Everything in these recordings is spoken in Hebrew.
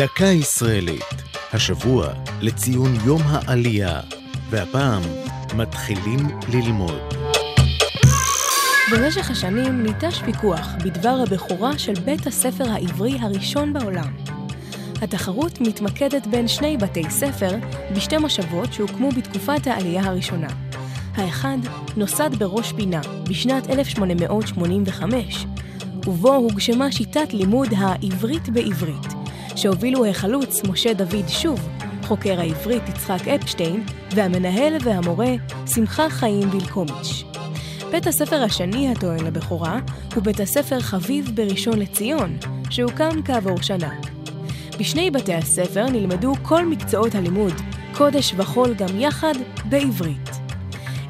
דקה ישראלית, השבוע לציון יום העלייה, והפעם מתחילים ללמוד. במשך השנים ניטש ויכוח בדבר הבכורה של בית הספר העברי הראשון בעולם. התחרות מתמקדת בין שני בתי ספר בשתי מושבות שהוקמו בתקופת העלייה הראשונה. האחד נוסד בראש פינה בשנת 1885, ובו הוגשמה שיטת לימוד העברית בעברית, שהובילו החלוץ משה דוד שוב, חוקר העברית יצחק אפשטיין, והמנהל והמורה שמחה חיים וילקומיץ'. בית הספר השני הטוען לבכורה הוא בית הספר חביב בראשון לציון, שהוקם כעבור שנה. בשני בתי הספר נלמדו כל מקצועות הלימוד, קודש וחול גם יחד, בעברית.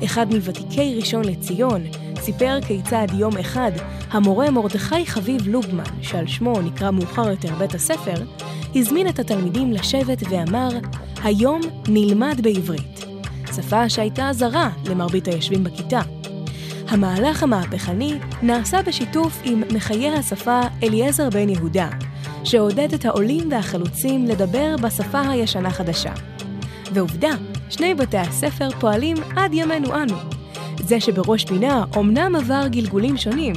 אחד מוותיקי ראשון לציון סיפר כיצד יום אחד המורה מרדכי חביב לובמן, שעל שמו נקרא מאוחר יותר בית הספר, הזמין את התלמידים לשבת ואמר, היום נלמד בעברית. שפה שהייתה זרה למרבית היושבים בכיתה. המהלך המהפכני נעשה בשיתוף עם מחיי השפה אליעזר בן יהודה, שעודד את העולים והחלוצים לדבר בשפה הישנה-חדשה. ועובדה, שני בתי הספר פועלים עד ימינו אנו. זה שבראש פינה אומנם עבר גלגולים שונים,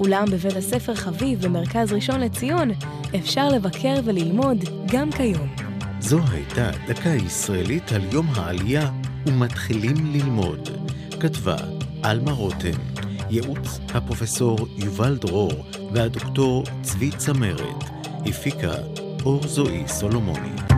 אולם בבית הספר חביב במרכז ראשון לציון אפשר לבקר וללמוד גם כיום. זו הייתה דקה ישראלית על יום העלייה ומתחילים ללמוד. כתבה עלמה רותם, ייעוץ הפרופסור יובל דרור והדוקטור צבי צמרת, הפיקה אור זועי סולומוני.